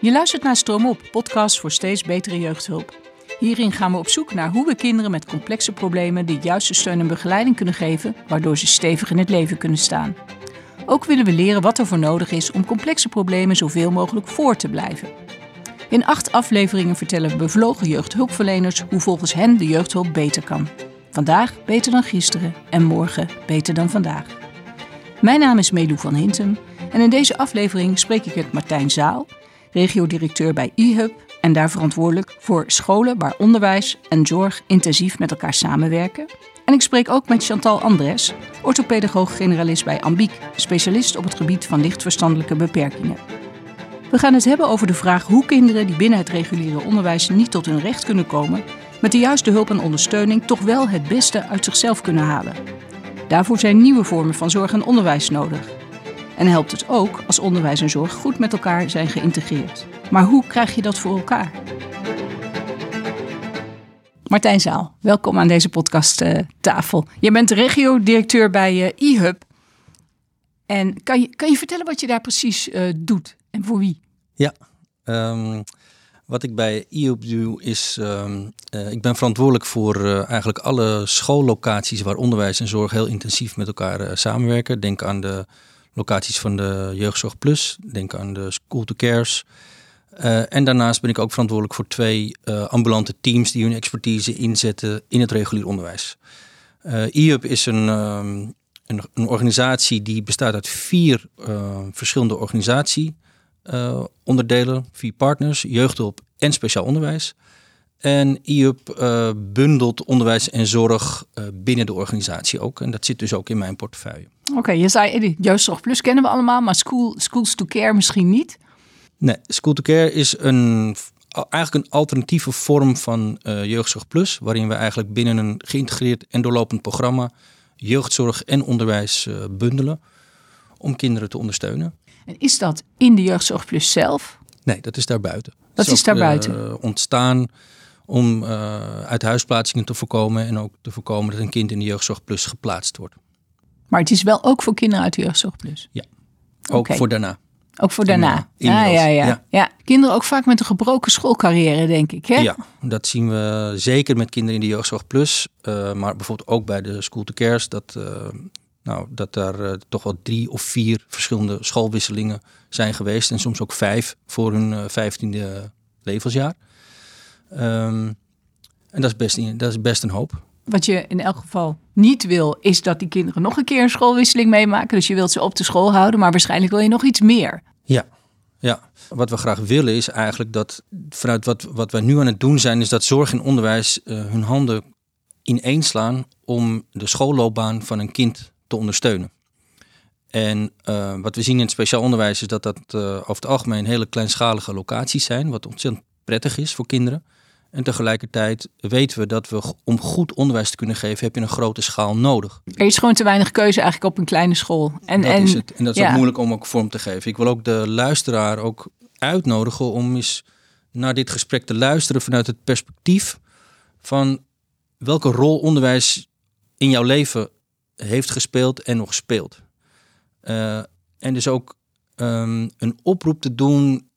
Je luistert naar Stroom Op, podcast voor steeds betere jeugdhulp. Hierin gaan we op zoek naar hoe we kinderen met complexe problemen de juiste steun en begeleiding kunnen geven, waardoor ze stevig in het leven kunnen staan. Ook willen we leren wat er voor nodig is om complexe problemen zoveel mogelijk voor te blijven. In acht afleveringen vertellen bevlogen jeugdhulpverleners hoe volgens hen de jeugdhulp beter kan. Vandaag beter dan gisteren en morgen beter dan vandaag. Mijn naam is Melou van Hintem en in deze aflevering spreek ik met Martijn Zaal, regiodirecteur bij eHub en daar verantwoordelijk voor scholen waar onderwijs en zorg intensief met elkaar samenwerken. En ik spreek ook met Chantal Andres, orthopedagoog-generalist bij Ambiek, specialist op het gebied van lichtverstandelijke beperkingen. We gaan het hebben over de vraag hoe kinderen die binnen het reguliere onderwijs niet tot hun recht kunnen komen, met de juiste hulp en ondersteuning toch wel het beste uit zichzelf kunnen halen. Daarvoor zijn nieuwe vormen van zorg en onderwijs nodig. En helpt het ook als onderwijs en zorg goed met elkaar zijn geïntegreerd. Maar hoe krijg je dat voor elkaar? Martijn Zaal, welkom aan deze podcasttafel. je bent regio-directeur bij uh, eHub. En kan je, kan je vertellen wat je daar precies uh, doet en voor wie? Ja, um, wat ik bij eHub doe is, uh, ik ben verantwoordelijk voor uh, eigenlijk alle schoollocaties waar onderwijs en zorg heel intensief met elkaar uh, samenwerken. Denk aan de locaties van de Jeugdzorg Plus, denk aan de School to Cares. en daarnaast ben ik ook verantwoordelijk voor twee ambulante teams die hun expertise inzetten in het regulier onderwijs. eHub is een, um, een, een, organisatie die bestaat uit vier verschillende organisaties uh, onderdelen, vier partners, jeugdhulp en speciaal onderwijs. En IUP uh, bundelt onderwijs en zorg uh, binnen de organisatie ook. En dat zit dus ook in mijn portefeuille. Oké, okay, je zei Jeugdzorg Plus kennen we allemaal, maar school, Schools to Care misschien niet? Nee, School to Care is een, eigenlijk een alternatieve vorm van uh, Jeugdzorg Plus. Waarin we eigenlijk binnen een geïntegreerd en doorlopend programma jeugdzorg en onderwijs bundelen. Om kinderen te ondersteunen. En is dat in de Jeugdzorg Plus zelf? Nee, dat is daarbuiten. Dat is, is daarbuiten. Ontstaan om uh, uit huisplaatsingen te voorkomen en ook te voorkomen dat een kind in de Jeugdzorg Plus geplaatst wordt. Maar het is wel ook voor kinderen uit de Jeugdzorg Plus? Ja, ook okay. voor daarna. Ook voor daarna. Ja, ja, ja, ja, ja. Kinderen ook vaak met een gebroken schoolcarrière, denk ik. Hè? Ja, dat zien we zeker met kinderen in de Jeugdzorg Plus. Uh, maar bijvoorbeeld ook bij de School to Cares. Dat uh, nou, dat daar uh, toch wel drie of vier verschillende schoolwisselingen zijn geweest. En soms ook vijf voor hun vijftiende levensjaar. Um, en dat is, best, dat is best een hoop. Wat je in elk geval niet wil, is dat die kinderen nog een keer een schoolwisseling meemaken. Dus je wilt ze op de school houden, maar waarschijnlijk wil je nog iets meer. Ja, ja. Wat we graag willen is eigenlijk dat vanuit wat, wat wij nu aan het doen zijn, is dat zorg en onderwijs uh, hun handen ineenslaan om de schoolloopbaan van een kind te ondersteunen. En uh, wat we zien in het speciaal onderwijs is dat dat uh, over het algemeen hele kleinschalige locaties zijn, wat ontzettend prettig is voor kinderen. En tegelijkertijd weten we dat we om goed onderwijs te kunnen geven, heb je een grote schaal nodig. Er is gewoon te weinig keuze eigenlijk op een kleine school. En, dat en, is het. En dat is ja. ook moeilijk om ook vorm te geven. Ik wil ook de luisteraar ook uitnodigen om eens naar dit gesprek te luisteren vanuit het perspectief van welke rol onderwijs in jouw leven heeft gespeeld en nog speelt. Uh, en dus ook um, een oproep te doen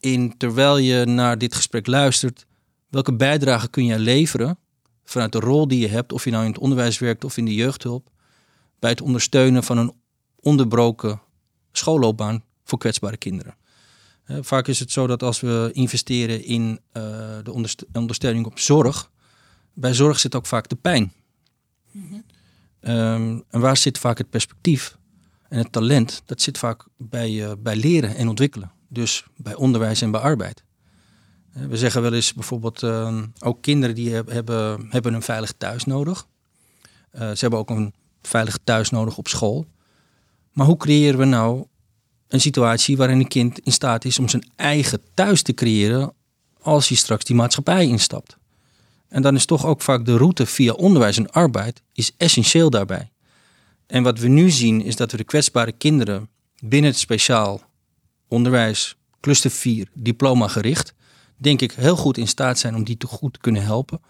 in terwijl je naar dit gesprek luistert. Welke bijdrage kun jij leveren vanuit de rol die je hebt, of je nou in het onderwijs werkt of in de jeugdhulp, bij het ondersteunen van een onderbroken schoolloopbaan voor kwetsbare kinderen. Vaak is het zo dat als we investeren in uh, de onderst ondersteuning op zorg, bij zorg zit ook vaak de pijn. Mm -hmm. Um, en waar zit vaak het perspectief en het talent? Dat zit vaak bij, uh, bij leren en ontwikkelen. Dus bij onderwijs en bij arbeid. Uh, we zeggen wel eens bijvoorbeeld, uh, ook kinderen die hebben, hebben een veilig thuis nodig. Eh, ze hebben ook een veilig thuis nodig op school. Maar hoe creëren we nou een situatie waarin een kind in staat is om zijn eigen thuis te creëren als hij straks die maatschappij instapt? En dan is toch ook vaak de route via onderwijs en arbeid is essentieel daarbij. En wat we nu zien is dat we de kwetsbare kinderen binnen het speciaal onderwijs, cluster 4, diploma gericht, denk ik heel goed in staat zijn om die te goed te kunnen helpen.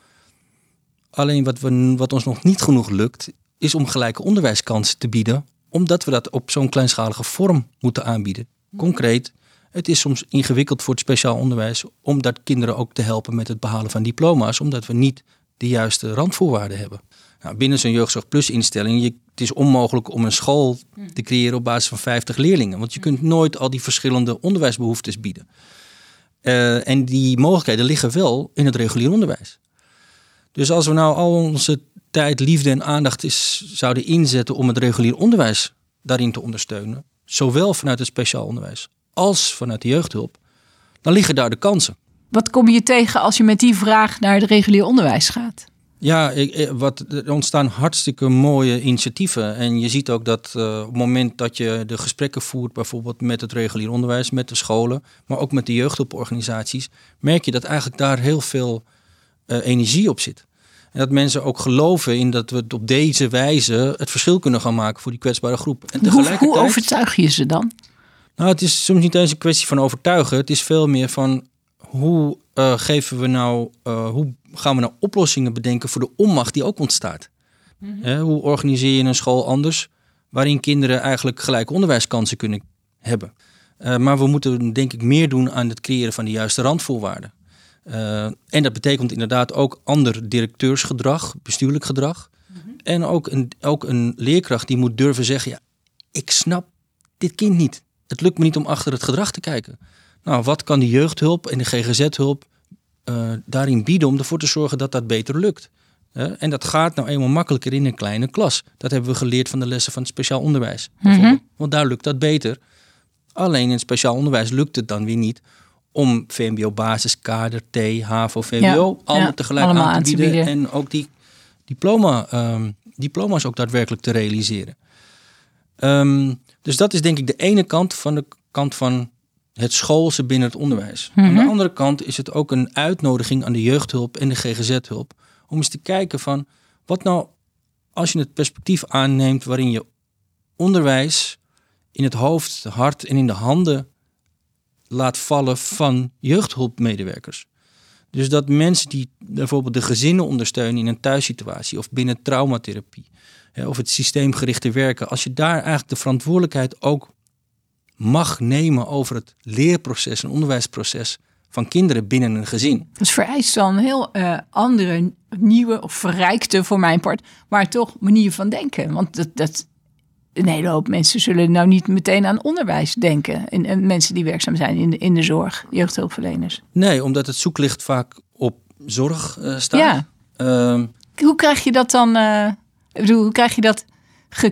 Alleen wat, we, wat ons nog niet genoeg lukt, is om gelijke onderwijskansen te bieden, omdat we dat op zo'n kleinschalige vorm moeten aanbieden. Concreet, Het is soms ingewikkeld voor het speciaal onderwijs om dat kinderen ook te helpen met het behalen van diploma's, omdat we niet de juiste randvoorwaarden hebben. Nou, binnen zo'n jeugdzorg plus instelling, je, het is onmogelijk om een school te creëren op basis van 50 leerlingen, want je kunt nooit al die verschillende onderwijsbehoeftes bieden. Uh, en die mogelijkheden liggen wel in het regulier onderwijs. Dus als we nou al onze tijd, liefde en aandacht is, zouden inzetten om het regulier onderwijs daarin te ondersteunen, zowel vanuit het speciaal onderwijs als vanuit de jeugdhulp, dan liggen daar de kansen. Wat kom je tegen als je met die vraag naar het regulier onderwijs gaat? Ja, ik, wat, er ontstaan hartstikke mooie initiatieven. En je ziet ook dat uh, op het moment dat je de gesprekken voert, bijvoorbeeld met het regulier onderwijs, met de scholen, maar ook met de jeugdhulporganisaties, merk je dat eigenlijk daar heel veel uh, energie op zit. En dat mensen ook geloven in dat we op deze wijze het verschil kunnen gaan maken voor die kwetsbare groep. En tegelijkertijd, hoe, hoe overtuig je ze dan? Nou, het is soms niet eens een kwestie van overtuigen. Het is veel meer van hoe uh, geven we nou, uh, hoe gaan we nou oplossingen bedenken voor de onmacht die ook ontstaat? Hoe organiseer je een school anders waarin kinderen eigenlijk gelijke onderwijskansen kunnen hebben? Uh, maar we moeten denk ik meer doen aan het creëren van de juiste randvoorwaarden. en dat betekent inderdaad ook ander directeursgedrag, bestuurlijk gedrag. En ook een, ook een leerkracht die moet durven zeggen: ja, ik snap dit kind niet. Het lukt me niet om achter het gedrag te kijken. Nou, wat kan de jeugdhulp en de GGZ-hulp uh, daarin bieden om ervoor te zorgen dat dat beter lukt? en dat gaat nou eenmaal makkelijker in een kleine klas. Dat hebben we geleerd van de lessen van het speciaal onderwijs. Mhm. Want daar lukt dat beter. Alleen in het speciaal onderwijs lukt het dan weer niet om VMBO basis, kader, T, HAVO, VWO allemaal tegelijk aan te, bieden, En ook die diploma, um, diploma's ook daadwerkelijk te realiseren. Um, dus dat is denk ik de ene kant van de kant van het schoolse binnen het onderwijs. Aan de mhm. andere kant is het ook een uitnodiging aan de jeugdhulp en de GGZ-hulp om eens te kijken van wat nou als je het perspectief aanneemt waarin je onderwijs in het hoofd, het hart en in de handen laat vallen van jeugdhulpmedewerkers. Dus dat mensen die bijvoorbeeld de gezinnen ondersteunen in een thuissituatie of binnen traumatherapie of het systeemgerichte werken, als je daar eigenlijk de verantwoordelijkheid ook mag nemen over het leerproces en onderwijsproces van kinderen binnen een gezin. Dat vereist wel een heel uh, andere, nieuwe of verrijkte voor mijn part, maar toch manier van denken. Want dat, dat, een hele hoop mensen zullen nou niet meteen aan onderwijs denken. En, en mensen die werkzaam zijn in de, in de zorg, jeugdhulpverleners. Nee, omdat het zoeklicht vaak op zorg uh, staat. Ja. Uh, Hoe krijg je dat dan? Ik bedoel, hoe krijg je dat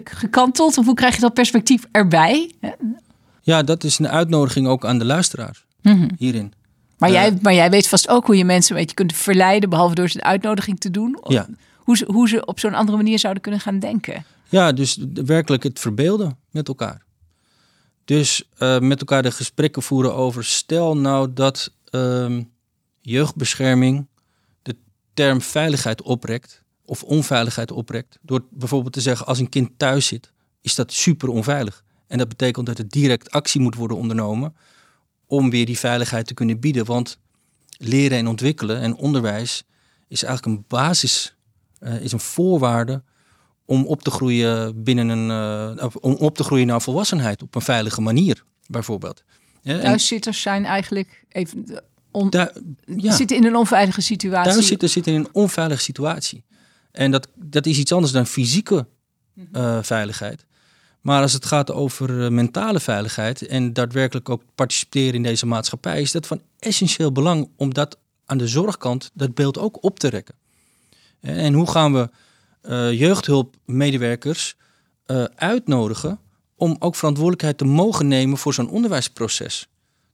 gekanteld? Of hoe krijg je dat perspectief erbij? Ja, dat is een uitnodiging ook aan de luisteraar mhm. hierin. Maar, jij, eh, maar jij weet vast ook hoe je mensen weet je kunt verleiden, behalve door ze een uitnodiging te doen. Ja. Hoe, ze, hoe ze op zo'n andere manier zouden kunnen gaan denken. Ja, dus werkelijk het verbeelden met elkaar. Dus uh, met elkaar de gesprekken voeren over. Stel nou dat uh, jeugdbescherming de term veiligheid oprekt. Of onveiligheid oprekt. Door bijvoorbeeld te zeggen: als een kind thuis zit, is dat super onveilig. En dat betekent dat er direct actie moet worden ondernomen om weer die veiligheid te kunnen bieden. Want leren en ontwikkelen en onderwijs is eigenlijk een basis, uh, is een voorwaarde om op te groeien binnen een, uh, om op te groeien naar volwassenheid op een veilige manier, bijvoorbeeld. Ja, Thuiszitters zijn eigenlijk even on, ja. zitten in een onveilige situatie. Thuiszitters zitten in een onveilige situatie. En dat, dat is iets anders dan fysieke uh, veiligheid. Maar als het gaat over eh, mentale veiligheid en daadwerkelijk ook participeren in deze maatschappij, is dat van essentieel belang om dat aan de zorgkant dat beeld ook op te rekken. En hoe gaan we uh, jeugdhulpmedewerkers uitnodigen om ook verantwoordelijkheid te mogen nemen voor zo'n onderwijsproces?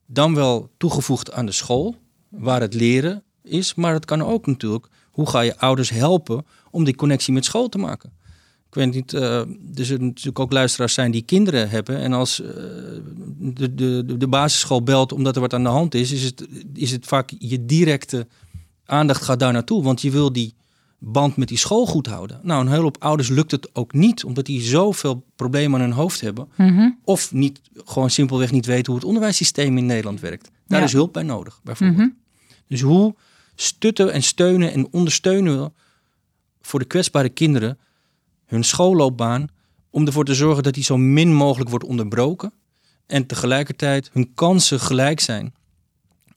Dan wel toegevoegd aan de school, waar het leren is, maar het kan ook natuurlijk, hoe ga je ouders helpen om die connectie met school te maken? Ik weet niet, uh, er zullen natuurlijk ook luisteraars zijn die kinderen hebben. En als uh, de, de, de basisschool belt omdat er wat aan de hand is, is het, is het vaak je directe aandacht gaat daar naartoe. Want je wil die band met die school goed houden. Nou, een hele hoop ouders lukt het ook niet, omdat die zoveel problemen aan hun hoofd hebben. Mhm. Of niet, gewoon simpelweg niet weten hoe het onderwijssysteem in Nederland werkt. Daar is hulp bij nodig, bijvoorbeeld. Mhm. Dus hoe stutten en steunen en ondersteunen we voor de kwetsbare kinderen hun schoolloopbaan om ervoor te zorgen dat die zo min mogelijk wordt onderbroken en tegelijkertijd hun kansen gelijk zijn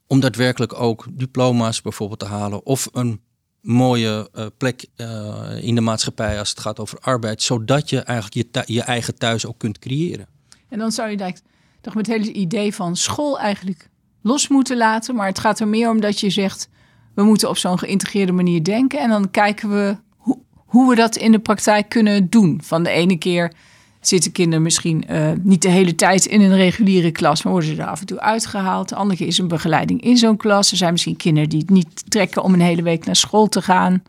om daadwerkelijk ook diploma's bijvoorbeeld te halen of een mooie uh, plek uh, in de maatschappij als het gaat over arbeid, zodat je eigenlijk je, je eigen thuis ook kunt creëren. En dan zou je toch met het hele idee van school eigenlijk los moeten laten, maar het gaat er meer om dat je zegt, we moeten op zo'n geïntegreerde manier denken en dan kijken we hoe, we dat in de praktijk kunnen doen. Van de ene keer zitten kinderen misschien uh, niet de hele tijd in een reguliere klas, maar worden ze er af en toe uitgehaald. De andere keer is een begeleiding in zo'n klas. Er zijn misschien kinderen die het niet trekken om een hele week naar school te gaan.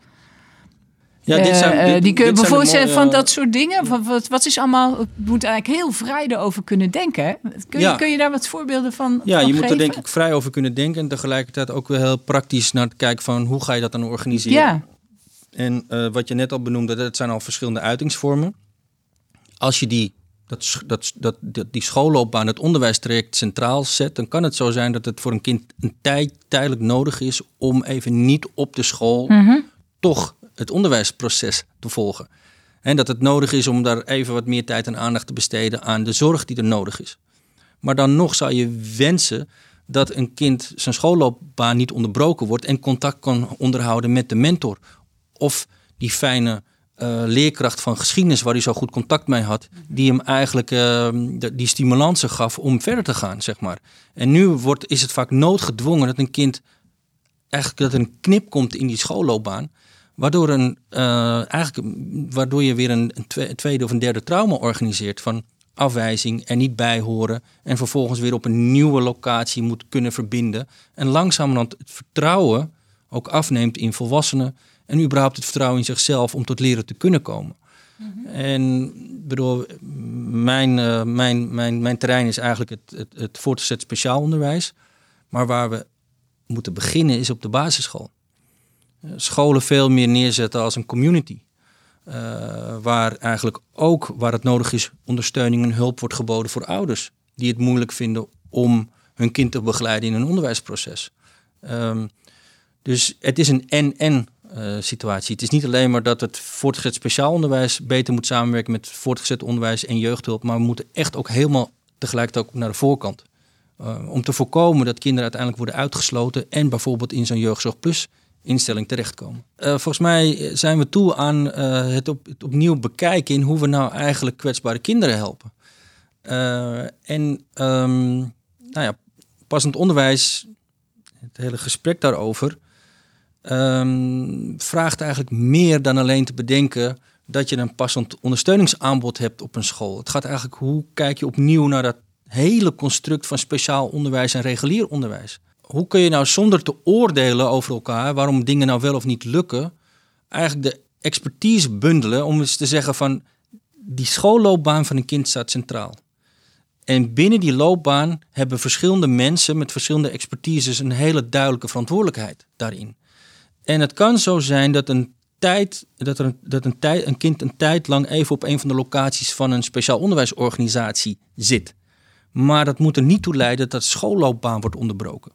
Ja, dit zijn, uh, dit, die kunnen bijvoorbeeld mooie, van dat soort dingen. Van, wat, wat is allemaal. Het moet eigenlijk heel vrij erover kunnen denken. Kun, ja. kun je daar wat voorbeelden van? Ja, van je moet er denk ik vrij over kunnen denken. En tegelijkertijd ook weer heel praktisch naar het kijken van hoe ga je dat dan organiseren. Ja. En uh, wat je net al benoemde, dat zijn al verschillende uitingsvormen als je die, dat, dat, dat, die schoolloopbaan, het onderwijstraject centraal zet, dan kan het zo zijn dat het voor een kind een tijd tijdelijk nodig is om even niet op de school mhm. toch het onderwijsproces te volgen. En dat het nodig is om daar even wat meer tijd en aandacht te besteden aan de zorg die er nodig is. Maar dan nog zou je wensen dat een kind zijn schoolloopbaan niet onderbroken wordt en contact kan onderhouden met de mentor. Of die fijne uh, leerkracht van geschiedenis, waar hij zo goed contact mee had, die hem eigenlijk uh, die stimulansen gaf om verder te gaan, zeg maar. En nu wordt, is het vaak noodgedwongen dat een kind eigenlijk dat een knip komt in die schoolloopbaan, waardoor, een, uh, eigenlijk, waardoor je weer een, een, tweede of een derde trauma organiseert van afwijzing en niet bijhoren en vervolgens weer op een nieuwe locatie moet kunnen verbinden en langzamerhand het vertrouwen ook afneemt in volwassenen en überhaupt het vertrouwen in zichzelf om tot leren te kunnen komen. Mhm. En bedoel, mijn, uh, mijn, mijn, mijn terrein is eigenlijk het, het, het voortgezet speciaal onderwijs. Maar waar we moeten beginnen is op de basisschool. Uh, scholen veel meer neerzetten als een community. Uh, waar eigenlijk ook, waar het nodig is, ondersteuning en hulp wordt geboden voor ouders. Die het moeilijk vinden om hun kind te begeleiden in een onderwijsproces. Um, dus het is een en-en uh, situatie. Het is niet alleen maar dat het voortgezet speciaal onderwijs beter moet samenwerken met voortgezet onderwijs en jeugdhulp, maar we moeten echt ook helemaal tegelijkertijd ook naar de voorkant. Uh, om te voorkomen dat kinderen uiteindelijk worden uitgesloten en bijvoorbeeld in zo'n jeugdzorg plus instelling terechtkomen. Uh, volgens mij zijn we toe aan het, op, opnieuw bekijken in hoe we nou eigenlijk kwetsbare kinderen helpen. en um, nou ja, passend onderwijs, het hele gesprek daarover, um, vraagt eigenlijk meer dan alleen te bedenken dat je een passend ondersteuningsaanbod hebt op een school. Het gaat eigenlijk hoe kijk je opnieuw naar dat hele construct van speciaal onderwijs en regulier onderwijs. Hoe kun je nou zonder te oordelen over elkaar waarom dingen nou wel of niet lukken, eigenlijk de expertise bundelen om eens te zeggen van die schoolloopbaan van een kind staat centraal. En binnen die loopbaan hebben verschillende mensen met verschillende expertises een hele duidelijke verantwoordelijkheid daarin. En het kan zo zijn dat een tijd, dat, er een, dat een, tijd, een kind een tijd lang even op een van de locaties van een speciaal onderwijsorganisatie zit. Maar dat moet er niet toe leiden dat de schoolloopbaan wordt onderbroken.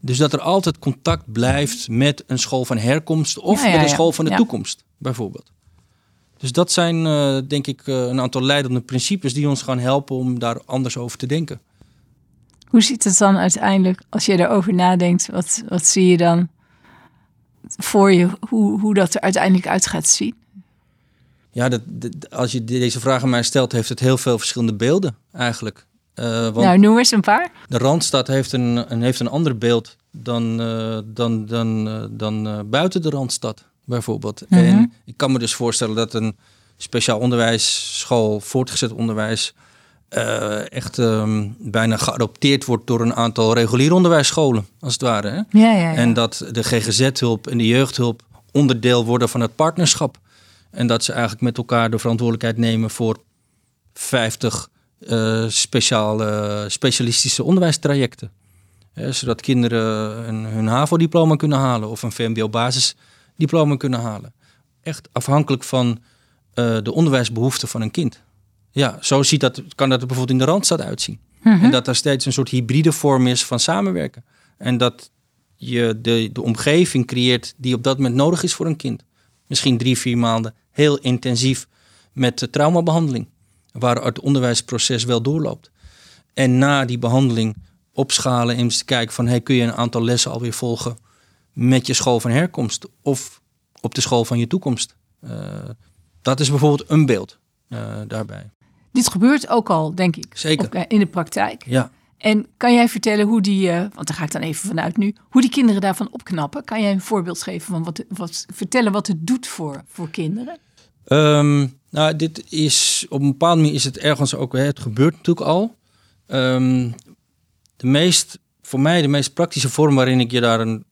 Dus dat er altijd contact blijft met een school van herkomst of met een school van de toekomst, bijvoorbeeld. Dus dat zijn, uh, denk ik, uh, een aantal leidende principes die ons gaan helpen om daar anders over te denken. Hoe ziet het dan uiteindelijk, als je erover nadenkt, wat, wat zie je dan voor je hoe, hoe dat er uiteindelijk uit gaat zien? Ja, dat, als je deze vraag aan mij stelt, heeft het heel veel verschillende beelden eigenlijk. Uh, want nou, noem eens een paar. De Randstad heeft een, een heeft een ander beeld dan, uh, dan, dan, uh, dan buiten de Randstad, bijvoorbeeld. -hmm. En ik kan me dus voorstellen dat een speciaal onderwijsschool, voortgezet onderwijs, uh, echt um, bijna geadopteerd wordt door een aantal reguliere onderwijsscholen, als het ware. Hè? Ja, ja, ja. En dat de GGZ-hulp en de jeugdhulp onderdeel worden van het partnerschap. En dat ze eigenlijk met elkaar de verantwoordelijkheid nemen voor 50 uh, eh, speciale, specialistische onderwijstrajecten. zodat kinderen een, hun HAVO-diploma kunnen halen of een VMBO-basisdiploma kunnen halen. Echt afhankelijk van uh, de onderwijsbehoeften van een kind. Ja, zo ziet dat, kan dat er bijvoorbeeld in de Randstad uitzien. Mhm. En dat er steeds een soort hybride vorm is van samenwerken. En dat je de, de omgeving creëert die op dat moment nodig is voor een kind. Misschien drie, vier maanden heel intensief met traumabehandeling. Waar het onderwijsproces wel doorloopt. en na die behandeling opschalen en eens te kijken van hey, kun je een aantal lessen alweer volgen met je school van herkomst of op de school van je toekomst. Uh, dat is bijvoorbeeld een beeld uh, daarbij. Dit gebeurt ook al, denk ik. Zeker. in de praktijk. Ja. En kan jij vertellen hoe die, uh, want daar ga ik dan even vanuit nu, hoe die kinderen daarvan opknappen? Kan jij een voorbeeld geven van wat, wat vertellen wat het doet voor, voor kinderen? Um, nou, dit is op een bepaalde manier is het ergens ook, hè, het gebeurt natuurlijk al. Um, de meest, voor mij de meest praktische vorm waarin ik je daar een,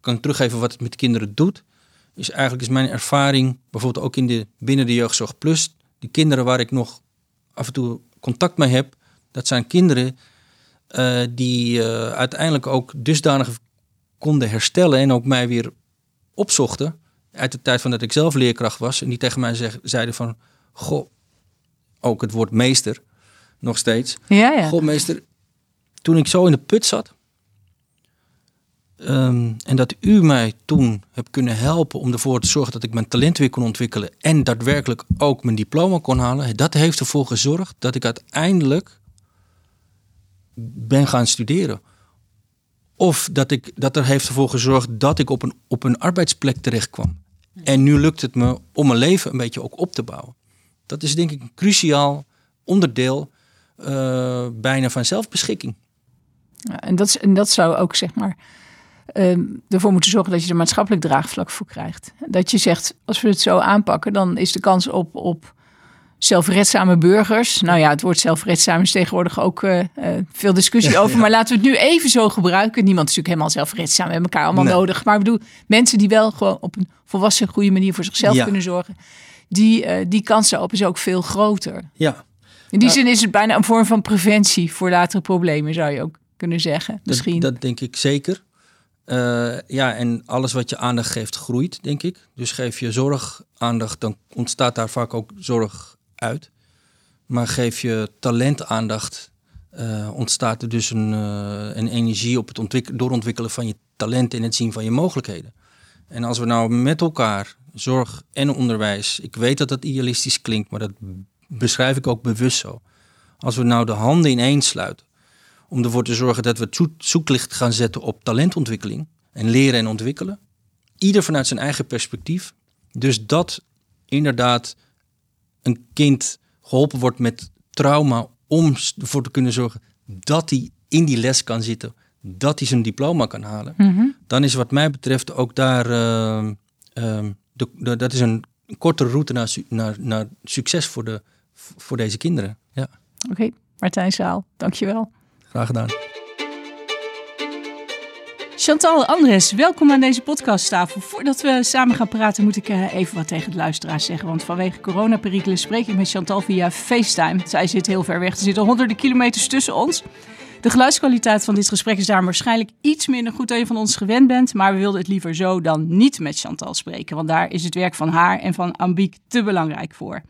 kan teruggeven wat het met kinderen doet, is eigenlijk is mijn ervaring, bijvoorbeeld ook in de, binnen de jeugdzorg plus, die kinderen waar ik nog af en toe contact mee heb, dat zijn kinderen uh, die uh, uiteindelijk ook dusdanig konden herstellen en ook mij weer opzochten uit de tijd van dat ik zelf leerkracht was en die tegen mij zeg, zeiden van, goh, ook het woord meester, nog steeds. Ja, ja. Goh, meester, toen ik zo in de put zat, um, en dat u mij toen hebt kunnen helpen om ervoor te zorgen dat ik mijn talent weer kon ontwikkelen en daadwerkelijk ook mijn diploma kon halen, dat heeft ervoor gezorgd dat ik uiteindelijk ben gaan studeren. Of dat, ik, dat er heeft ervoor gezorgd dat ik op een, op een arbeidsplek terecht kwam. En nu lukt het me om mijn leven een beetje ook op te bouwen. Dat is denk ik een cruciaal onderdeel uh, bijna van zelfbeschikking. Ja, en, dat, en dat zou ook zeg maar ervoor moeten zorgen dat je er maatschappelijk draagvlak voor krijgt. Dat je zegt, als we het zo aanpakken, dan is de kans op, op zelfredzame burgers. Nou ja, het woord zelfredzaam is tegenwoordig ook uh, uh, veel discussie over. Maar laten we het nu even zo gebruiken. Niemand is natuurlijk helemaal zelfredzaam. We hebben elkaar allemaal nodig. Maar ik bedoel, mensen die wel gewoon op een volwassen, goede manier voor zichzelf ja. kunnen zorgen. Die, uh, die kans daarop is ook veel groter. Ja. In die zin is het bijna een vorm van preventie voor latere problemen, zou je ook kunnen zeggen. Misschien. Dat, dat denk ik zeker. Uh, ja, en alles wat je aandacht geeft, groeit, denk ik. Dus geef je zorg aandacht, dan ontstaat daar vaak ook zorg uit. Maar geef je talent aandacht, uh, ontstaat er dus een, uh, een energie op het ontwik doorontwikkelen van je talent en het zien van je mogelijkheden. En als we nou met elkaar zorg en onderwijs, ik weet dat dat idealistisch klinkt, maar dat beschrijf ik ook bewust zo. Als we nou de handen ineen sluiten om ervoor te zorgen dat we het zoeklicht gaan zetten op talentontwikkeling en leren en ontwikkelen, ieder vanuit zijn eigen perspectief. Dus dat inderdaad een kind geholpen wordt met trauma om ervoor te kunnen zorgen dat hij in die les kan zitten, dat hij zijn diploma kan halen, mm -hmm. dan is wat mij betreft ook daar, uh, uh, de, de, dat is een korte route naar, naar, naar succes voor, de, voor deze kinderen. Ja. Oké, okay. Martijn Zaal, dankjewel. Graag gedaan. Chantal Andres, welkom aan deze podcasttafel. Voordat we samen gaan praten, moet ik eh, even wat tegen de luisteraars zeggen. Want vanwege coronaperikelen spreek ik met Chantal via FaceTime. Zij zit heel ver weg. Er zitten honderden kilometers tussen ons. De geluidskwaliteit van dit gesprek is daar waarschijnlijk iets minder goed dan je van ons gewend bent. Maar we wilden het liever zo dan niet met Chantal spreken. Want daar is het werk van haar en van Ambiek te belangrijk voor.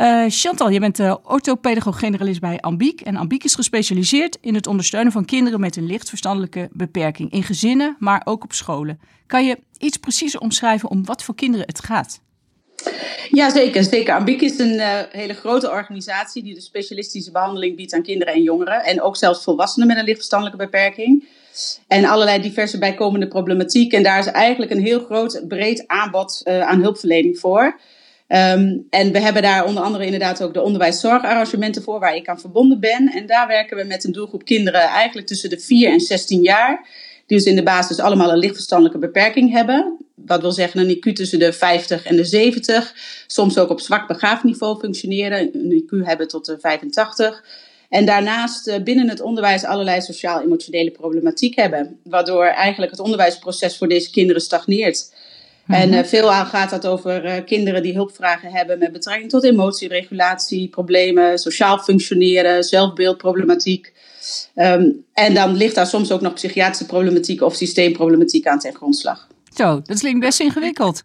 Uh, Chantal, je bent uh, orthopedagoog-generalist bij Ambiek. En Ambiek is gespecialiseerd in het ondersteunen van kinderen met een licht verstandelijke beperking. In gezinnen, maar ook op scholen. Kan je iets preciezer omschrijven om wat voor kinderen het gaat? Ja, zeker. zeker. Ambiek is een uh, hele grote organisatie die de specialistische behandeling biedt aan kinderen en jongeren. En ook zelfs volwassenen met een lichtverstandelijke beperking. En allerlei diverse bijkomende problematiek. En daar is eigenlijk een heel groot, breed aanbod aan hulpverlening voor. Um, en we hebben daar onder andere inderdaad ook de onderwijszorgarrangementen voor, waar ik aan verbonden ben. En daar werken we met een doelgroep kinderen eigenlijk tussen de 4 en 16 jaar. Die dus in de basis allemaal een lichtverstandelijke beperking hebben. Dat wil zeggen een IQ tussen de 50 en de 70. Soms ook op zwak begaafdniveau functioneren. Een IQ hebben tot de 85. En daarnaast eh, binnen het onderwijs allerlei sociaal-emotionele problematiek hebben. Waardoor eigenlijk het onderwijsproces voor deze kinderen stagneert. En uh, veelal gaat dat over uh, kinderen die hulpvragen hebben met betrekking tot emotieregulatie, problemen, sociaal functioneren, zelfbeeldproblematiek. Um, en dan ligt daar soms ook nog psychiatrische problematiek of systeemproblematiek aan ten grondslag. Zo, dat klinkt best ingewikkeld.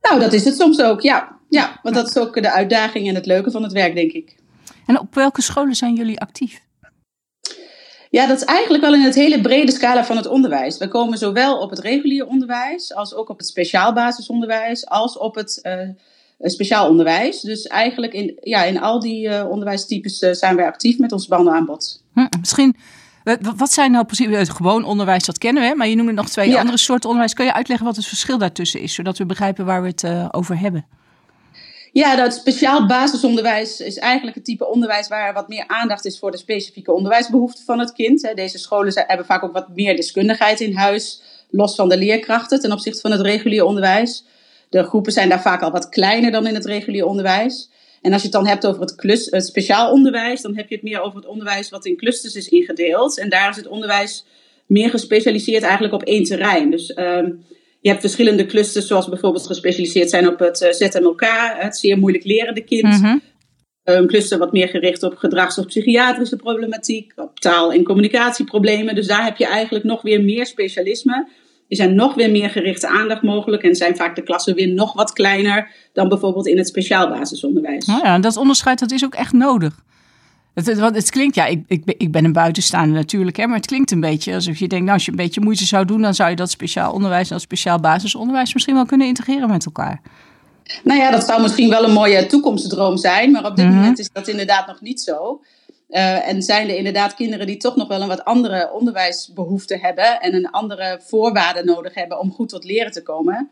Nou, dat is het soms ook, ja. Ja, want dat is ook de uitdaging en het leuke van het werk, denk ik. En op welke scholen zijn jullie actief? Ja, dat is eigenlijk wel in het hele brede scala van het onderwijs. We komen zowel op het regulier onderwijs als ook op het speciaal basisonderwijs, als op het uh, speciaal onderwijs. Dus eigenlijk in, ja, in al die onderwijstypes zijn wij actief met ons bandenaanbod. Hm, misschien wat zijn nou precies, het gewoon onderwijs, dat kennen we, maar je noemde nog twee andere soorten onderwijs. Kun je uitleggen wat het verschil daartussen is, zodat we begrijpen waar we het over hebben? Ja, dat speciaal basisonderwijs is eigenlijk het type onderwijs waar wat meer aandacht is voor de specifieke onderwijsbehoeften van het kind. Deze scholen hebben vaak ook wat meer deskundigheid in huis, los van de leerkrachten ten opzichte van het regulier onderwijs. De groepen zijn daar vaak al wat kleiner dan in het regulier onderwijs. En als je het dan hebt over het, klus, speciaal onderwijs, dan heb je het meer over het onderwijs wat in clusters is ingedeeld. En daar is het onderwijs meer gespecialiseerd eigenlijk op één terrein. Dus um, je hebt verschillende clusters, zoals bijvoorbeeld gespecialiseerd zijn op het eh, ZMLK, het zeer moeilijk lerende kind. Mm Een cluster wat meer gericht op gedrags- of psychiatrische problematiek, op taal- en communicatieproblemen. Dus daar heb je eigenlijk nog weer meer specialisme. Er zijn nog weer meer gerichte aandacht mogelijk en zijn vaak de klassen weer nog wat kleiner dan bijvoorbeeld in het speciaal basisonderwijs. Nou ja, dat onderscheid dat is ook echt nodig. Het, het, het klinkt, ja, ik, ik, ik ben een buitenstaander natuurlijk, hè, maar het klinkt een beetje alsof je denkt, nou, als je een beetje moeite zou doen, dan zou je dat speciaal onderwijs en dat speciaal basisonderwijs misschien wel kunnen integreren met elkaar. Nou ja, dat zou misschien wel een mooie toekomstdroom zijn, maar op dit mhm. moment is dat inderdaad nog niet zo. Uh, en zijn er inderdaad kinderen die toch nog wel een wat andere onderwijsbehoeften hebben en een andere voorwaarden nodig hebben om goed tot leren te komen.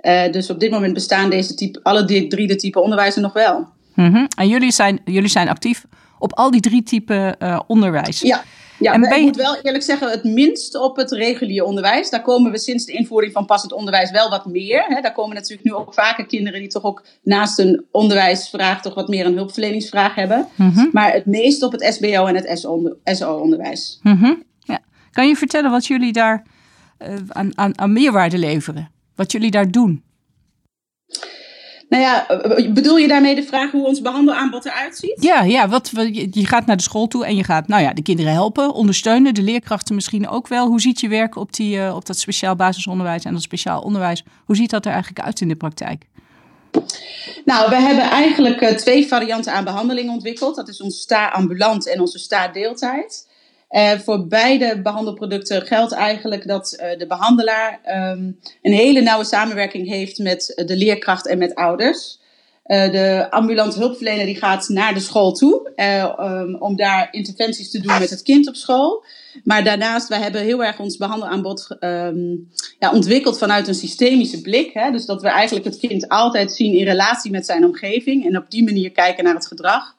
Uh, dus op dit moment bestaan deze type, alle drie de type onderwijzen nog wel. Mm En jullie zijn, jullie zijn actief op al die drie typen uh, onderwijs. Ja. Ja, en ik moet wel eerlijk zeggen, het minst op het reguliere onderwijs. Daar komen we sinds de invoering van passend onderwijs wel wat meer. Hè. Daar komen natuurlijk nu ook vaker kinderen die toch ook naast een onderwijsvraag toch wat meer een hulpverleningsvraag hebben. Mhm. Maar het meest op het SBO en het SO-onderwijs. Mhm. ja. Kan je vertellen wat jullie daar uh, aan, aan, aan meerwaarde leveren? Wat jullie daar doen? Nou ja, bedoel je daarmee de vraag hoe ons behandelaanbod eruit ziet? Ja, ja wat, je gaat naar de school toe en je gaat nou ja, de kinderen helpen, ondersteunen, de leerkrachten misschien ook wel. Hoe ziet je werk op, die, uh, op dat speciaal basisonderwijs en dat speciaal onderwijs? Hoe ziet dat er eigenlijk uit in de praktijk? Nou, we hebben eigenlijk twee varianten aan behandeling ontwikkeld. Dat is onze sta ambulant en onze sta deeltijd. Uh, voor beide behandelproducten geldt eigenlijk dat uh, de behandelaar um, een hele nauwe samenwerking heeft met de leerkracht en met ouders. Uh, de ambulante hulpverlener die gaat naar de school toe om daar interventies te doen met het kind op school. Maar daarnaast, wij hebben heel erg ons behandelaanbod um, ja, ontwikkeld vanuit een systemische blik. Hè? Dus dat we eigenlijk het kind altijd zien in relatie met zijn omgeving en op die manier kijken naar het gedrag.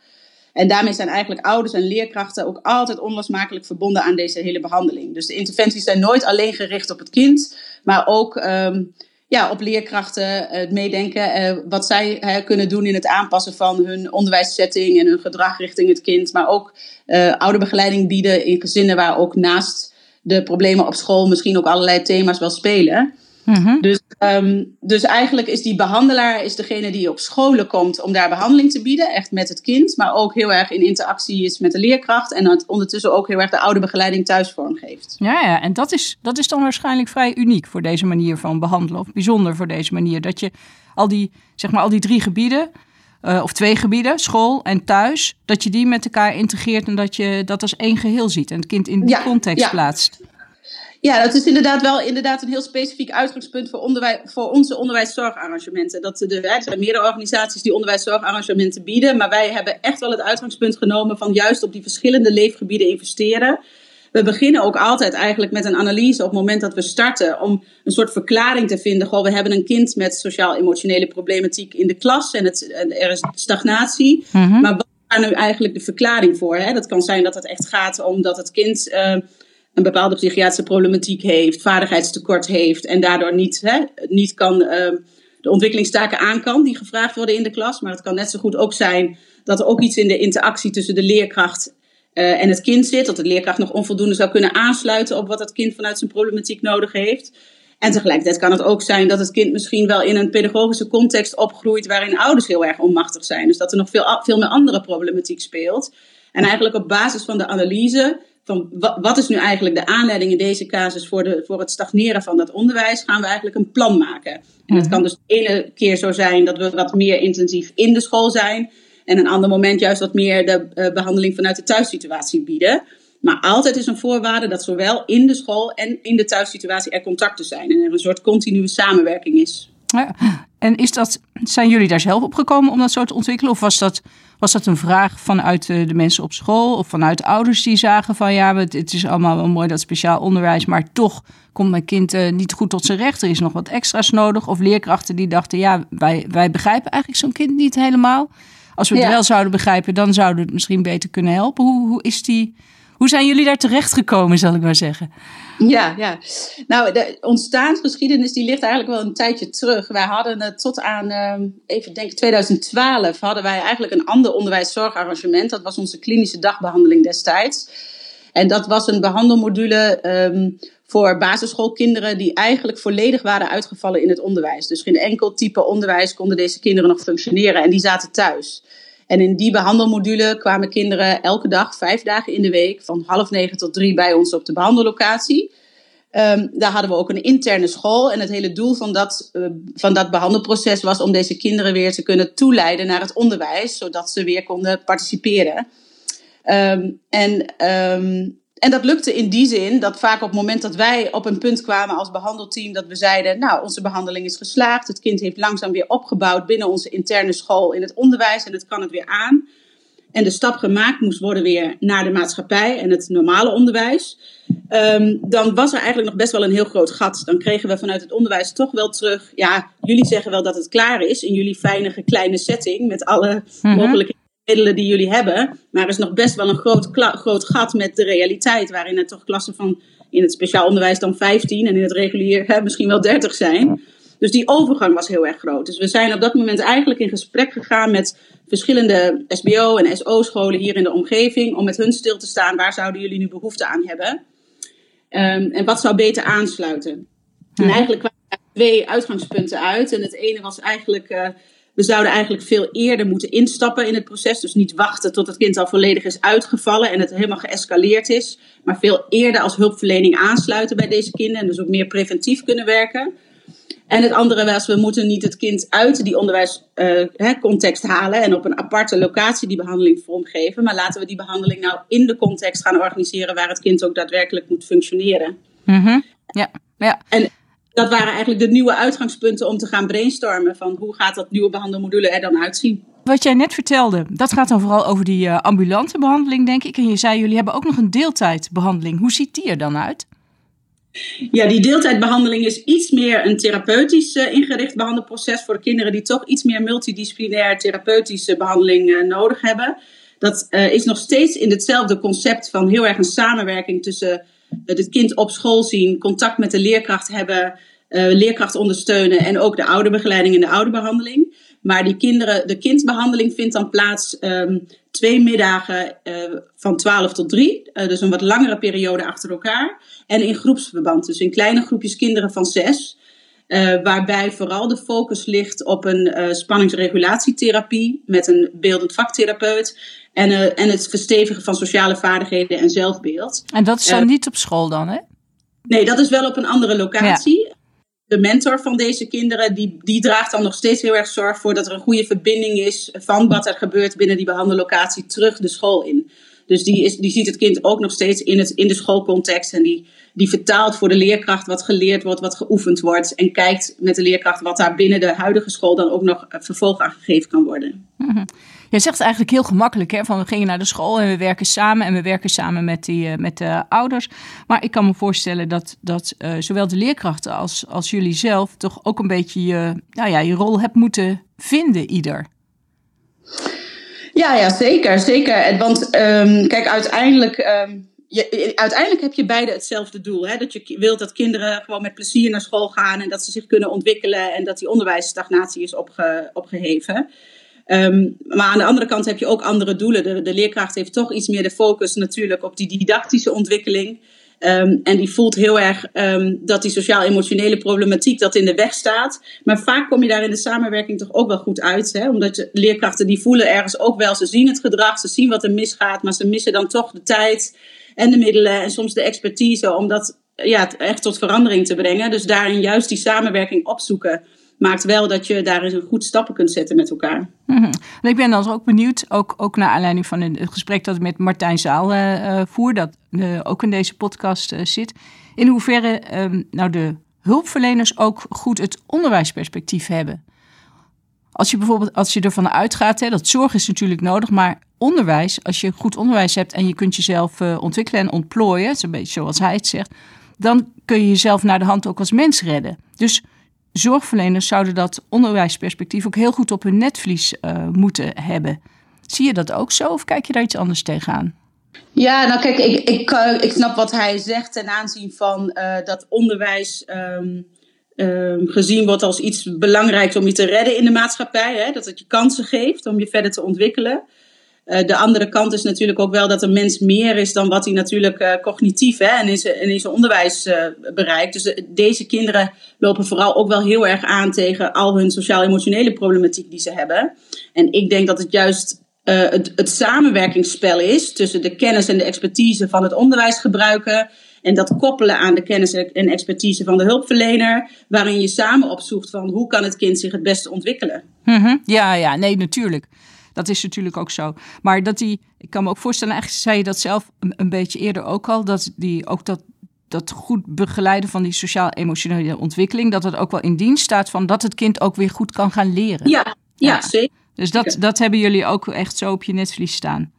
En daarmee zijn eigenlijk ouders en leerkrachten ook altijd onlosmakelijk verbonden aan deze hele behandeling. Dus de interventies zijn nooit alleen gericht op het kind, maar ook um, ja, op leerkrachten het meedenken uh, wat zij kunnen doen in het aanpassen van hun onderwijssetting en hun gedrag richting het kind. Maar ook uh, ouderbegeleiding bieden in gezinnen waar ook naast de problemen op school misschien ook allerlei thema's wel spelen. Mhm. dus, um, dus eigenlijk is die behandelaar is degene die op scholen komt om daar behandeling te bieden, echt met het kind, maar ook heel erg in interactie is met de leerkracht en ondertussen ook heel erg de oude begeleiding thuis vormgeeft. Ja, ja, en dat is, dat is dan waarschijnlijk vrij uniek voor deze manier van behandelen, of bijzonder voor deze manier, dat je al die, zeg maar, al die drie gebieden, uh, of twee gebieden, school en thuis, dat je die met elkaar integreert en dat je dat als één geheel ziet en het kind in die context ja. plaatst. Ja, dat is inderdaad wel inderdaad een heel specifiek uitgangspunt voor, onderwijs, voor onze onderwijszorgarrangementen. Dat de, er zijn meerdere organisaties die onderwijszorgarrangementen bieden, maar wij hebben echt wel het uitgangspunt genomen van juist op die verschillende leefgebieden investeren. We beginnen ook altijd eigenlijk met een analyse op het moment dat we starten om een soort verklaring te vinden. Goh, we hebben een kind met sociaal-emotionele problematiek in de klas en, het, er is stagnatie. Mhm. Maar wat is daar nu eigenlijk de verklaring voor? Hè? Dat kan zijn dat het echt gaat om dat het kind... Uh, een bepaalde psychiatrische problematiek heeft, vaardigheidstekort heeft en daardoor niet, hè, niet kan, uh, de ontwikkelingstaken aan kan die gevraagd worden in de klas. Maar het kan net zo goed ook zijn dat er ook iets in de interactie tussen de leerkracht uh, en het kind zit. Dat de leerkracht nog onvoldoende zou kunnen aansluiten op wat het kind vanuit zijn problematiek nodig heeft. En tegelijkertijd kan het ook zijn dat het kind misschien wel in een pedagogische context opgroeit waarin ouders heel erg onmachtig zijn. Dus dat er nog veel, veel meer andere problematiek speelt. En eigenlijk op basis van de analyse van wat is nu eigenlijk de aanleiding in deze casus voor, de, voor het stagneren van dat onderwijs, gaan we eigenlijk een plan maken. En het mhm. kan dus de ene keer zo zijn dat we wat meer intensief in de school zijn. En een ander moment juist wat meer de uh, behandeling vanuit de thuissituatie bieden. Maar altijd is een voorwaarde dat zowel in de school en in de thuissituatie er contacten zijn. En er een soort continue samenwerking is. Ja. En is dat, zijn jullie daar zelf op gekomen om dat zo te ontwikkelen? Of was dat, was dat een vraag vanuit de, de mensen op school of vanuit ouders die zagen van ja, het, is allemaal wel mooi dat speciaal onderwijs, maar toch komt mijn kind uh, niet goed tot zijn recht. Er is nog wat extra's nodig. Of leerkrachten die dachten ja, wij, wij begrijpen eigenlijk zo'n kind niet helemaal. Als we het wel zouden begrijpen, dan zouden we het misschien beter kunnen helpen. Hoe, hoe, is die, hoe zijn jullie daar terecht gekomen, zal ik maar zeggen? Ja, ja. Nou, de ontstaansgeschiedenis die ligt eigenlijk wel een tijdje terug. Wij hadden het tot aan, ehm, even denken, 2012 hadden wij eigenlijk een ander onderwijszorgarrangement. Dat was onze klinische dagbehandeling destijds. En dat was een behandelmodule um, voor basisschoolkinderen die eigenlijk volledig waren uitgevallen in het onderwijs. Dus geen enkel type onderwijs konden deze kinderen nog functioneren en die zaten thuis. En in die behandelmodule kwamen kinderen elke dag, vijf dagen in de week, van half negen tot drie bij ons op de behandellocatie. Um, daar hadden we ook een interne school. En het hele doel van dat, uh, van dat behandelproces was om deze kinderen weer te kunnen toeleiden naar het onderwijs, zodat ze weer konden participeren. Um, en um, en dat lukte in die zin dat vaak op het moment dat wij op een punt kwamen als behandelteam, dat we zeiden, nou, onze behandeling is geslaagd. Het kind heeft langzaam weer opgebouwd binnen onze interne school in het onderwijs en het kan het weer aan. En de stap gemaakt moest worden weer naar de maatschappij en het normale onderwijs. Um, dan was er eigenlijk nog best wel een heel groot gat. Dan kregen we vanuit het onderwijs toch wel terug. Ja, jullie zeggen wel dat het klaar is in jullie fijne kleine setting met alle mm mogelijke middelen die jullie hebben. Maar er is nog best wel een groot, groot gat met de realiteit, waarin er toch klassen van in het speciaal onderwijs dan 15 en in het regulier hè, misschien wel 30 zijn. Dus die overgang was heel erg groot. Dus we zijn op dat moment eigenlijk in gesprek gegaan met verschillende SBO en SO-scholen hier in de omgeving. Om met hun stil te staan, waar zouden jullie nu behoefte aan hebben? Um, en wat zou beter aansluiten? En eigenlijk kwamen er twee uitgangspunten uit. En het ene was eigenlijk uh, we zouden eigenlijk veel eerder moeten instappen in het proces. Dus niet wachten tot het kind al volledig is uitgevallen en het helemaal geëscaleerd is. Maar veel eerder als hulpverlening aansluiten bij deze kinderen. En dus ook meer preventief kunnen werken. En het andere was, we moeten niet het kind uit die onderwijscontext uh, halen en op een aparte locatie die behandeling vormgeven. Maar laten we die behandeling nou in de context gaan organiseren waar het kind ook daadwerkelijk moet functioneren. Mm -hmm. Ja, ja. En dat waren eigenlijk de nieuwe uitgangspunten om te gaan brainstormen van hoe gaat dat nieuwe behandelmodule er dan uitzien. Wat jij net vertelde, dat gaat dan vooral over die uh, ambulante behandeling, denk ik. En je zei, jullie hebben ook nog een deeltijdbehandeling. Hoe ziet die er dan uit? Ja, die deeltijdbehandeling is iets meer een therapeutisch uh, ingericht behandelproces voor de kinderen die toch iets meer multidisciplinair therapeutische behandeling uh, nodig hebben. Dat is nog steeds in hetzelfde concept van heel erg een samenwerking tussen het kind op school zien, contact met de leerkracht hebben, uh, leerkracht ondersteunen en ook de ouderbegeleiding en de ouderbehandeling. Maar die kinderen, de kindbehandeling vindt dan plaats um, twee middagen uh, van 12 tot 3. Uh, dus een wat langere periode achter elkaar. En in groepsverband, dus in kleine groepjes kinderen van zes. Uh, waarbij vooral de focus ligt op een uh, spanningsregulatietherapie met een beeldend vaktherapeut. En, uh, en het verstevigen van sociale vaardigheden en zelfbeeld. En dat is dan niet op school dan, hè? Nee, dat is wel op een andere locatie. Ja. De mentor van deze kinderen, die, die draagt dan nog steeds heel erg zorg voor dat er een goede verbinding is van wat er gebeurt binnen die behandellocatie terug de school in. Dus die, is, die ziet het kind ook nog steeds in, het, in de schoolcontext. En die, die vertaalt voor de leerkracht wat geleerd wordt, wat geoefend wordt. En kijkt met de leerkracht wat daar binnen de huidige school dan ook nog vervolg aan gegeven kan worden. Mm-hmm. Je zegt eigenlijk heel gemakkelijk, hè, van we gingen naar de school en we werken samen en we werken samen met, die, uh, met de ouders. Maar ik kan me voorstellen dat, dat uh, zowel de leerkrachten als, als jullie zelf toch ook een beetje je, nou ja, je rol hebt moeten vinden, ieder. Ja, ja zeker. zeker. Want um, kijk, uiteindelijk, um, je, uiteindelijk heb je beide hetzelfde doel. Hè? Dat je wilt dat kinderen gewoon met plezier naar school gaan en dat ze zich kunnen ontwikkelen en dat die onderwijsstagnatie is opge, opgeheven. Um, maar aan de andere kant heb je ook andere doelen. De, de leerkracht heeft toch iets meer de focus natuurlijk op die didactische ontwikkeling. Um, en die voelt heel erg um, dat die sociaal-emotionele problematiek dat in de weg staat. Maar vaak kom je daar in de samenwerking toch ook wel goed uit. Hè? Omdat je, leerkrachten die voelen ergens ook wel, ze zien het gedrag, ze zien wat er misgaat, maar ze missen dan toch de tijd en de middelen en soms de expertise om dat ja, echt tot verandering te brengen. Dus daarin juist die samenwerking opzoeken maakt wel dat je daar eens een goed stappen kunt zetten met elkaar. En ik ben dan ook benieuwd, ook, ook naar aanleiding van het gesprek dat ik met Martijn Zaal uh, voer, dat uh, ook in deze podcast zit. In hoeverre um, nou de hulpverleners ook goed het onderwijsperspectief hebben? Als je bijvoorbeeld als je ervan uitgaat, hè, dat zorg is natuurlijk nodig, maar onderwijs, als je goed onderwijs hebt en je kunt jezelf ontwikkelen en ontplooien, is een beetje zoals hij het zegt, dan kun je jezelf naar de hand ook als mens redden. Dus zorgverleners zouden dat onderwijsperspectief ook heel goed op hun netvlies uh, moeten hebben. Zie je dat ook zo of kijk je daar iets anders tegenaan? Ja, nou kijk, ik, ik, uh, ik snap wat hij zegt ten aanzien van uh, dat onderwijs um, um, gezien wordt als iets belangrijks om je te redden in de maatschappij. Hè? Dat het je kansen geeft om je verder te ontwikkelen. Uh, de andere kant is natuurlijk ook wel dat een mens meer is dan wat hij natuurlijk uh, cognitief hè, en in zijn, zijn onderwijs uh, bereikt. Dus deze kinderen lopen vooral ook wel heel erg aan tegen al hun sociaal-emotionele problematiek die ze hebben. En ik denk dat het juist het, samenwerkingsspel is tussen de kennis en de expertise van het onderwijs gebruiken. En dat koppelen aan de kennis en expertise van de hulpverlener, waarin je samen opzoekt van hoe kan het kind zich het beste ontwikkelen. -hmm. Ja, ja, nee, natuurlijk. Dat is natuurlijk ook zo. Maar dat die, ik kan me ook voorstellen, eigenlijk zei je dat zelf een, een beetje eerder ook al, dat die ook dat, dat goed begeleiden van die sociaal-emotionele ontwikkeling, dat het ook wel in dienst staat van dat het kind ook weer goed kan gaan leren. Ja, ja, zeker. Dus dat, dat hebben jullie ook echt zo op je netvlies staan.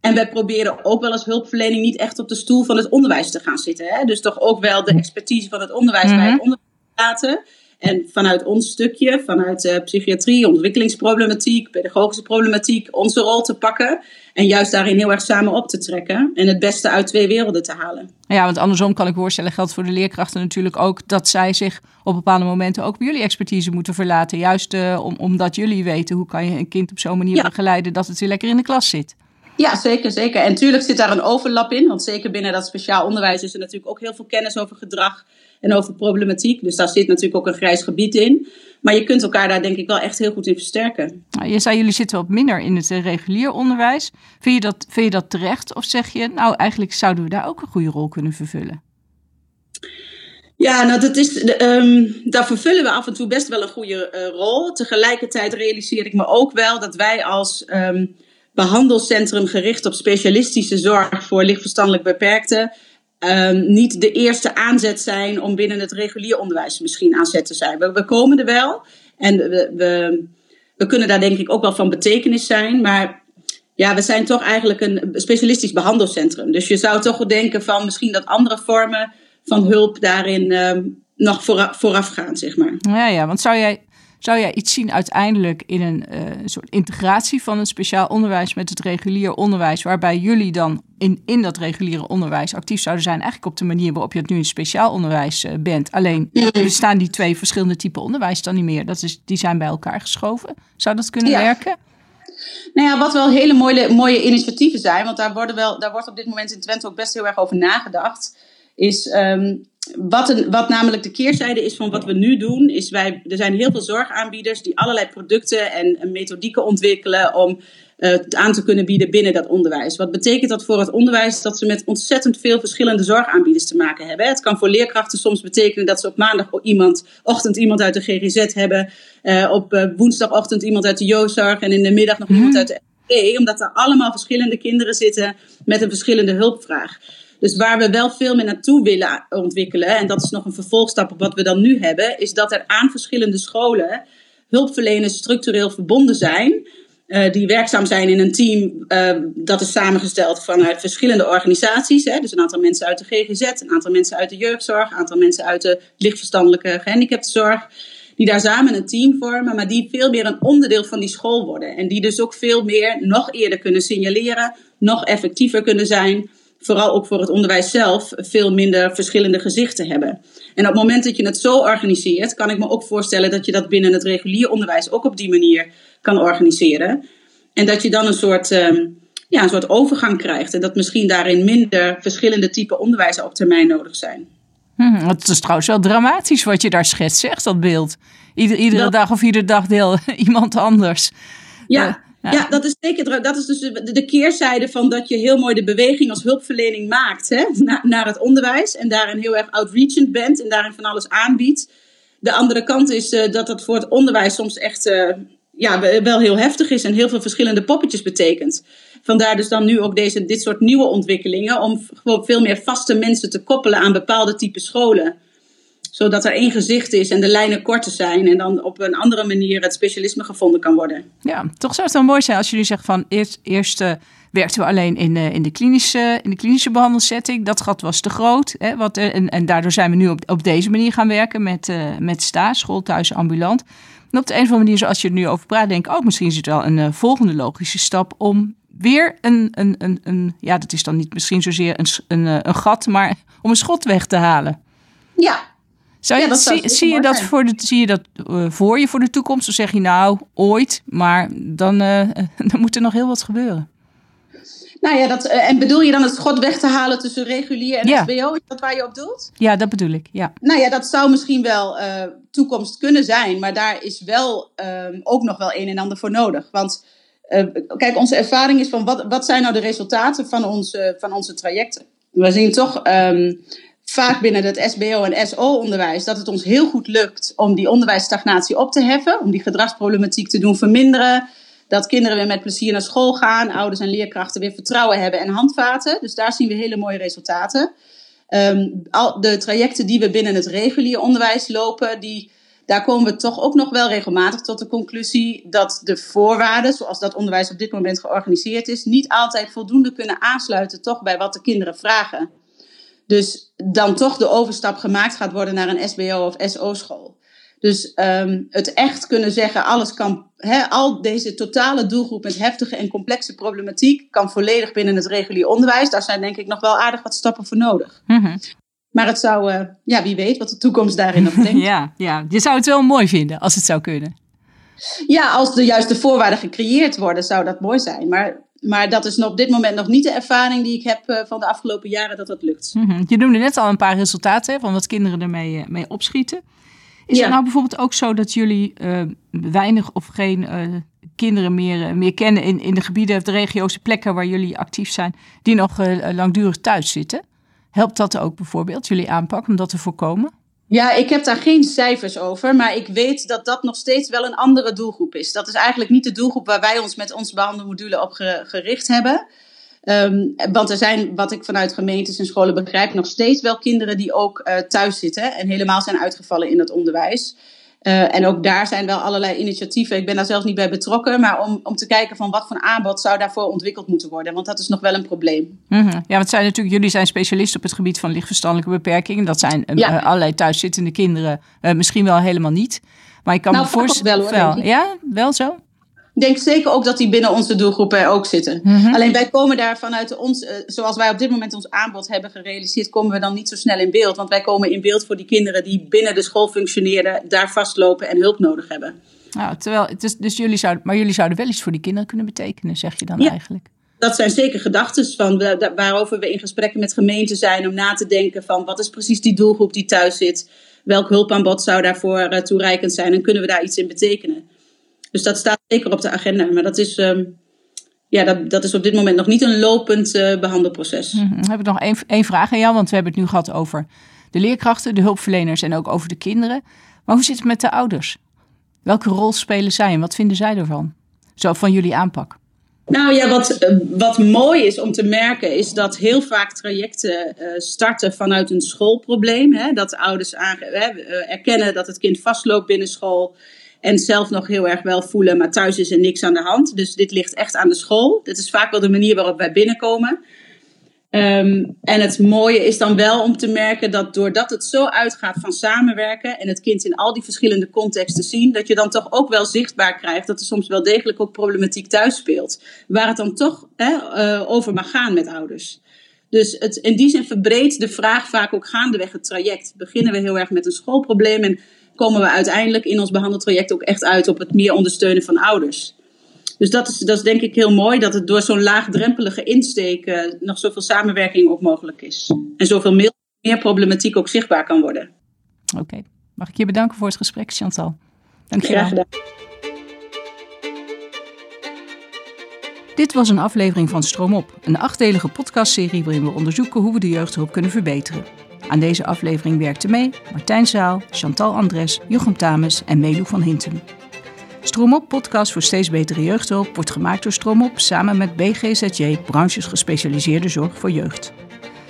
En wij proberen ook wel als hulpverlening niet echt op de stoel van het onderwijs te gaan zitten. Hè? Dus toch ook wel de expertise van het onderwijs bij het mhm. onderwijs laten. En vanuit ons stukje, vanuit uh, psychiatrie, ontwikkelingsproblematiek, pedagogische problematiek, onze rol te pakken. En juist daarin heel erg samen op te trekken. En het beste uit twee werelden te halen. Ja, want andersom kan ik voorstellen, geldt voor de leerkrachten natuurlijk ook dat zij zich op bepaalde momenten ook bij jullie expertise moeten verlaten. Juist uh, om, omdat jullie weten hoe kan je een kind op zo'n manier begeleiden dat het weer lekker in de klas zit. Ja, zeker, zeker. En natuurlijk zit daar een overlap in. Want zeker binnen dat speciaal onderwijs is er natuurlijk ook heel veel kennis over gedrag en over problematiek. Dus daar zit natuurlijk ook een grijs gebied in. Maar je kunt elkaar daar denk ik wel echt heel goed in versterken. Nou, je zei jullie zitten wat minder in het eh, regulier onderwijs. Vind je, dat, vind je dat terecht? Of zeg je, nou eigenlijk zouden we daar ook een goede rol kunnen vervullen? Ja, nou dat is, um, daar vervullen we af en toe best wel een goede uh, rol. Tegelijkertijd realiseer ik me ook wel dat wij als um, behandelcentrum gericht op specialistische zorg voor lichtverstandelijk beperkten um, niet de eerste aanzet zijn om binnen het regulier onderwijs misschien aanzet te zijn. We, komen er wel en we, we, kunnen daar denk ik ook wel van betekenis zijn, maar ja, we zijn toch eigenlijk een specialistisch behandelcentrum. Dus je zou toch denken van misschien dat andere vormen van hulp daarin um, nog vooraf gaan, zeg maar. Ja, ja, want zou jij zou jij iets zien uiteindelijk in een uh, soort integratie van het speciaal onderwijs met het regulier onderwijs, waarbij jullie dan in, in dat reguliere onderwijs actief zouden zijn, eigenlijk op de manier waarop je het nu in speciaal onderwijs uh, bent. Alleen er staan die twee verschillende typen onderwijs dan niet meer. Dat is, die zijn bij elkaar geschoven. Zou dat kunnen werken? Nou ja, wat wel hele mooie, mooie initiatieven zijn, want daar, worden wel, daar wordt op dit moment in Twente ook best heel erg over nagedacht, is um, wat, een, wat namelijk de keerzijde is van wat we nu doen, is wij, er zijn heel veel zorgaanbieders die allerlei producten en, en methodieken ontwikkelen om uh, het aan te kunnen bieden binnen dat onderwijs. Wat betekent dat voor het onderwijs? Dat ze met ontzettend veel verschillende zorgaanbieders te maken hebben. Het kan voor leerkrachten soms betekenen dat ze op maandagochtend iemand uit de GGZ hebben, uh, op uh, woensdagochtend iemand uit de jeugdzorg en in de middag nog iemand mhm. uit de ME, omdat er allemaal verschillende kinderen zitten met een verschillende hulpvraag. Dus waar we wel veel meer naartoe willen ontwikkelen, en dat is nog een vervolgstap op wat we dan nu hebben, is dat er aan verschillende scholen hulpverleners structureel verbonden zijn. Uh, die werkzaam zijn in een team uh, dat is samengesteld vanuit verschillende organisaties. Hè? Dus een aantal mensen uit de GGZ, een aantal mensen uit de jeugdzorg, een aantal mensen uit de lichtverstandelijke gehandicaptenzorg. Die daar samen een team vormen, maar die veel meer een onderdeel van die school worden. En die dus ook veel meer nog eerder kunnen signaleren, nog effectiever kunnen zijn vooral ook voor het onderwijs zelf, veel minder verschillende gezichten hebben. En op het moment dat je het zo organiseert, kan ik me ook voorstellen dat je dat binnen het regulier onderwijs ook op die manier kan organiseren. En dat je dan een soort, um, ja, een soort overgang krijgt. En dat misschien daarin minder verschillende typen onderwijs op termijn nodig zijn. Hmm, het is trouwens wel dramatisch wat je daar schetst, zegt dat beeld. Ieder, iedere dag of iedere dag deel iemand anders. Ja, uh, ja. dat is zeker. Dat is dus de, keerzijde van dat je heel mooi de beweging als hulpverlening maakt hè, naar het onderwijs. En daarin heel erg outreachend bent en daarin van alles aanbiedt. De andere kant is uh, dat dat voor het onderwijs soms echt uh, ja, wel heel heftig is en heel veel verschillende poppetjes betekent. Vandaar dus dan nu ook deze, dit soort nieuwe ontwikkelingen om gewoon veel meer vaste mensen te koppelen aan bepaalde type scholen. Zodat er één gezicht is en de lijnen korter zijn. En dan op een andere manier het specialisme gevonden kan worden. Ja, toch zou het dan mooi zijn als jullie zeggen van eerst, eerst uh, werkten we alleen in, uh, in, de klinische, in de klinische behandelsetting. Dat gat was te groot. Hè, wat, en, en daardoor zijn we nu op, op deze manier gaan werken met, uh, met STA, school, thuis, ambulant. En op de een of andere manier, zoals je er nu over praat, denk ik ook oh, misschien is het wel een volgende logische stap om weer een, een, een, een, ja, dat is dan niet misschien zozeer een, een, een gat, maar om een schot weg te halen. Ja, zou je, zie, zie, je dat voor de, zie je dat uh, voor je voor de toekomst? Of zeg je nou ooit, maar dan, uh, dan moet er nog heel wat gebeuren? Nou ja, dat, uh, en bedoel je dan het schot weg te halen tussen regulier en ja. SBO? Is dat waar je op doelt? Ja, dat bedoel ik, ja. Nou ja, dat zou misschien wel toekomst kunnen zijn. Maar daar is wel um, ook nog wel een en ander voor nodig. Want kijk, onze ervaring is van wat, wat zijn nou de resultaten van onze, van onze trajecten? We zien toch um, vaak binnen het SBO en SO-onderwijs dat het ons heel goed lukt om die onderwijsstagnatie op te heffen, om die gedragsproblematiek te doen verminderen. Dat kinderen weer met plezier naar school gaan, ouders en leerkrachten weer vertrouwen hebben en handvaten. Dus daar zien we hele mooie resultaten. Um, al de trajecten die we binnen het regulier onderwijs lopen, die, daar komen we toch ook nog wel regelmatig tot de conclusie dat de voorwaarden, zoals dat onderwijs op dit moment georganiseerd is, niet altijd voldoende kunnen aansluiten toch bij wat de kinderen vragen. Dus dan toch de overstap gemaakt gaat worden naar een SBO of SO-school. Dus um, het echt kunnen zeggen, alles kan, he, al deze totale doelgroep met heftige en complexe problematiek kan volledig binnen het regulier onderwijs. Daar zijn denk ik nog wel aardig wat stappen voor nodig. Mm -hmm. Maar het zou, uh, ja, wie weet wat de toekomst daarin nog denkt. ja, ja, je zou het wel mooi vinden als het zou kunnen. Ja, als de juiste voorwaarden gecreëerd worden, zou dat mooi zijn. Maar maar dat is op dit moment nog niet de ervaring die ik heb uh, van de afgelopen jaren dat dat lukt. Mm -hmm. Je noemde net al een paar resultaten van wat kinderen ermee uh, mee opschieten. Is ja. het nou bijvoorbeeld ook zo dat jullie uh, weinig of geen kinderen meer, meer kennen in, in de gebieden of de regio's, de plekken waar jullie actief zijn, die nog langdurig thuis zitten? Helpt dat ook bijvoorbeeld, jullie aanpak, om dat te voorkomen? Ja, ik heb daar geen cijfers over, maar ik weet dat dat nog steeds wel een andere doelgroep is. Dat is eigenlijk niet de doelgroep waar wij ons met onze behandelmodule op gericht hebben. Um, want er zijn, wat ik vanuit gemeentes en scholen begrijp, nog steeds wel kinderen die ook uh, thuis zitten en helemaal zijn uitgevallen in het onderwijs. Uh, en ook daar zijn wel allerlei initiatieven. Ik ben daar zelfs niet bij betrokken, maar om, om te kijken van wat voor aanbod zou daarvoor ontwikkeld moeten worden. Want dat is nog wel een probleem. Mm -hmm. Ja, want zijn natuurlijk, jullie zijn specialisten op het gebied van lichtverstandelijke beperkingen. Dat zijn uh, ja. allerlei thuiszittende kinderen, uh, misschien wel helemaal niet. Maar ik kan nou, me voorstellen. Wel, ja, wel zo? Ik denk zeker ook dat die binnen onze doelgroepen er ook zitten. Mm -hmm. Alleen wij komen daar vanuit ons, uh, zoals wij op dit moment ons aanbod hebben gerealiseerd, komen we dan niet zo snel in beeld. Want wij komen in beeld voor die kinderen die binnen de school functioneren, daar vastlopen en hulp nodig hebben. Nou, terwijl, is, dus jullie zouden, maar jullie zouden wel iets voor die kinderen kunnen betekenen, zeg je dan ja. eigenlijk? Dat zijn zeker gedachten van waarover we in gesprekken met gemeenten zijn om na te denken van wat is precies die doelgroep die thuis zit. Welk hulpaanbod zou daarvoor uh, toereikend zijn en kunnen we daar iets in betekenen? Dus dat staat zeker op de agenda. Maar dat is, um, ja, dat, dat is op dit moment nog niet een lopend uh, behandelproces. Mm -hmm. Dan heb ik nog één, één vraag aan jou, want we hebben het nu gehad over de leerkrachten, de hulpverleners en ook over de kinderen. Maar hoe zit het met de ouders? Welke rol spelen zij en wat vinden zij ervan? Zo van jullie aanpak. Nou ja, wat, wat mooi is om te merken, is dat heel vaak trajecten uh, starten vanuit een schoolprobleem. Hè? Dat ouders erkennen dat het kind vastloopt binnen school. En zelf nog heel erg wel voelen, maar thuis is er niks aan de hand. Dus dit ligt echt aan de school. Dit is vaak wel de manier waarop wij binnenkomen. Um, en het mooie is dan wel om te merken dat doordat het zo uitgaat van samenwerken en het kind in al die verschillende contexten zien, dat je dan toch ook wel zichtbaar krijgt dat er soms wel degelijk ook problematiek thuis speelt. Waar het dan toch uh, over mag gaan met ouders. Dus het, in die zin verbreedt de vraag vaak ook gaandeweg het traject. Beginnen we heel erg met een schoolprobleem en komen we uiteindelijk in ons behandeltraject ook echt uit op het meer ondersteunen van ouders. Dus dat is, dat is denk ik heel mooi, dat het door zo'n laagdrempelige insteek uh, nog zoveel samenwerking ook mogelijk is. En zoveel meer, meer problematiek ook zichtbaar kan worden. Oké, okay. mag ik je bedanken voor het gesprek, Chantal? Dank je wel. Dit was een aflevering van Stroom Op, een achtdelige podcastserie waarin we onderzoeken hoe we de jeugdhulp kunnen verbeteren. Aan deze aflevering werkten mee Martijn Zaal, Chantal Andres, Jochem Tames en Melu van Hintem. Stroomop podcast voor steeds betere jeugdhulp wordt gemaakt door Stroomop samen met BGZJ, branches gespecialiseerde zorg voor jeugd.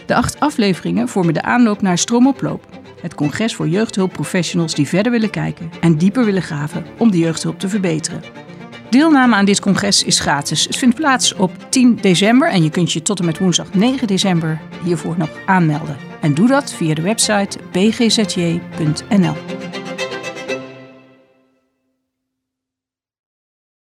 De acht afleveringen vormen de aanloop naar Stroomoploop, Het congres voor jeugdhulpprofessionals die verder willen kijken en dieper willen graven om de jeugdhulp te verbeteren. Deelname aan dit congres is gratis. Het vindt plaats op 10 december en je kunt je tot en met woensdag 9 december hiervoor nog aanmelden. En doe dat via de website bgzj.nl.